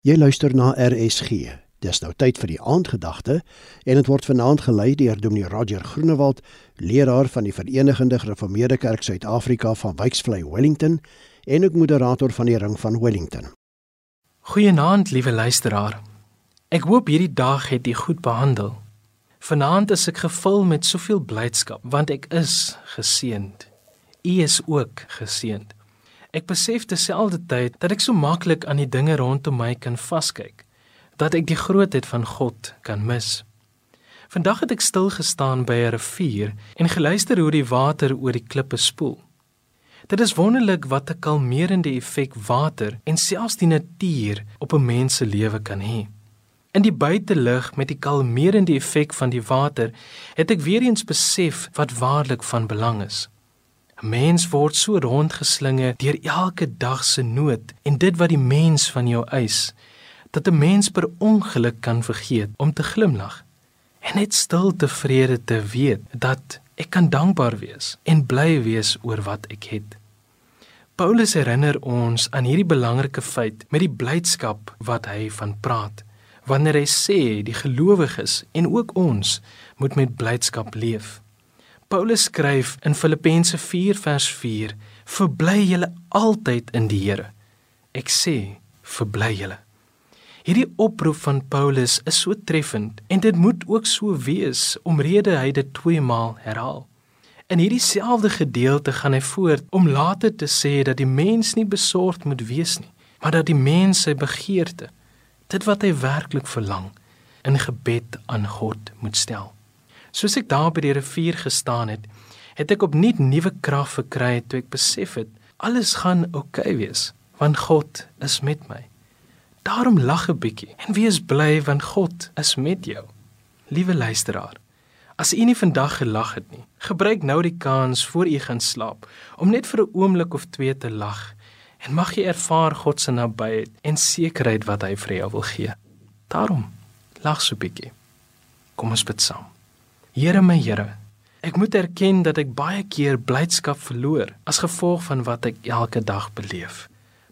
Jy luister na RSG. Dis nou tyd vir die aandgedagte en dit word vanaand gelei deur Dominee Roger Groenewald, leraar van die Verenigde Gereformeerde Kerk Suid-Afrika van Wyksvlei Wellington en ook moderator van die Ring van Wellington. Goeienaand, liewe luisteraar. Ek hoop hierdie dag het u goed behandel. Vanaand is ek gevul met soveel blydskap want ek is geseënd. U is ook geseënd. Ek besef terselfdertyd dat ek so maklik aan die dinge rondom my kan vaskyk, dat ek die grootheid van God kan mis. Vandag het ek stil gestaan by 'n rivier en geluister hoe die water oor die klippe spoel. Dit is wonderlik wat 'n kalmerende effek water en selfs die natuur op 'n mens se lewe kan hê. In die buitelug met die kalmerende effek van die water, het ek weer eens besef wat waarlik van belang is. 'n Mens word so rondgeslinge deur elke dag se nood en dit wat die mens van jou eis, dat 'n mens per ongeluk kan vergeet om te glimlag en net stil tevrede te weet dat ek kan dankbaar wees en bly wees oor wat ek het. Paulus herinner ons aan hierdie belangrike feit met die blydskap wat hy van praat wanneer hy sê die gelowiges en ook ons moet met blydskap leef. Paulus skryf in Filippense 4 vers 4: "Verbly julle altyd in die Here." Ek sê, verbly julle. Hierdie oproep van Paulus is so treffend en dit moet ook so wees omrede hy dit twee maal herhaal. In hierdie selfde gedeelte gaan hy voort om later te sê dat die mens nie besorgd moet wees nie, maar dat die mens sy begeerte, dit wat hy werklik verlang, in gebed aan God moet stel. Soos ek daar by die rivier gestaan het, het ek opnuut nuwe krag verkry toe ek besef het alles gaan oukei okay wees want God is met my. Daarom lag 'n bietjie en wees bly want God is met jou. Liewe luisteraar, as u nie vandag gelag het nie, gebruik nou die kans voor u gaan slaap om net vir 'n oomblik of twee te lag en mag jy ervaar God se nabyheid en sekerheid wat hy vir jou wil gee. Daarom lag so 'n bietjie. Kom ons bid saam. Here my Here, ek moet erken dat ek baie keer blydskap verloor as gevolg van wat ek elke dag beleef.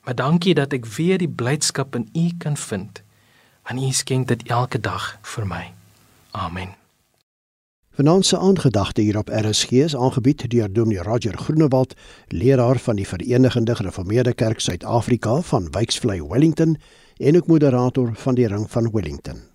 Maar dankie dat ek weer die blydskap in U kan vind. Want U skenk dit elke dag vir my. Amen. Vanaand se aangedagte hier op RSG is aangebied deur Dominee Roger Groenewald, leraar van die Verenigde Gereformeerde Kerk Suid-Afrika van Wyksvlei Wellington en ook moderator van die Ring van Wellington.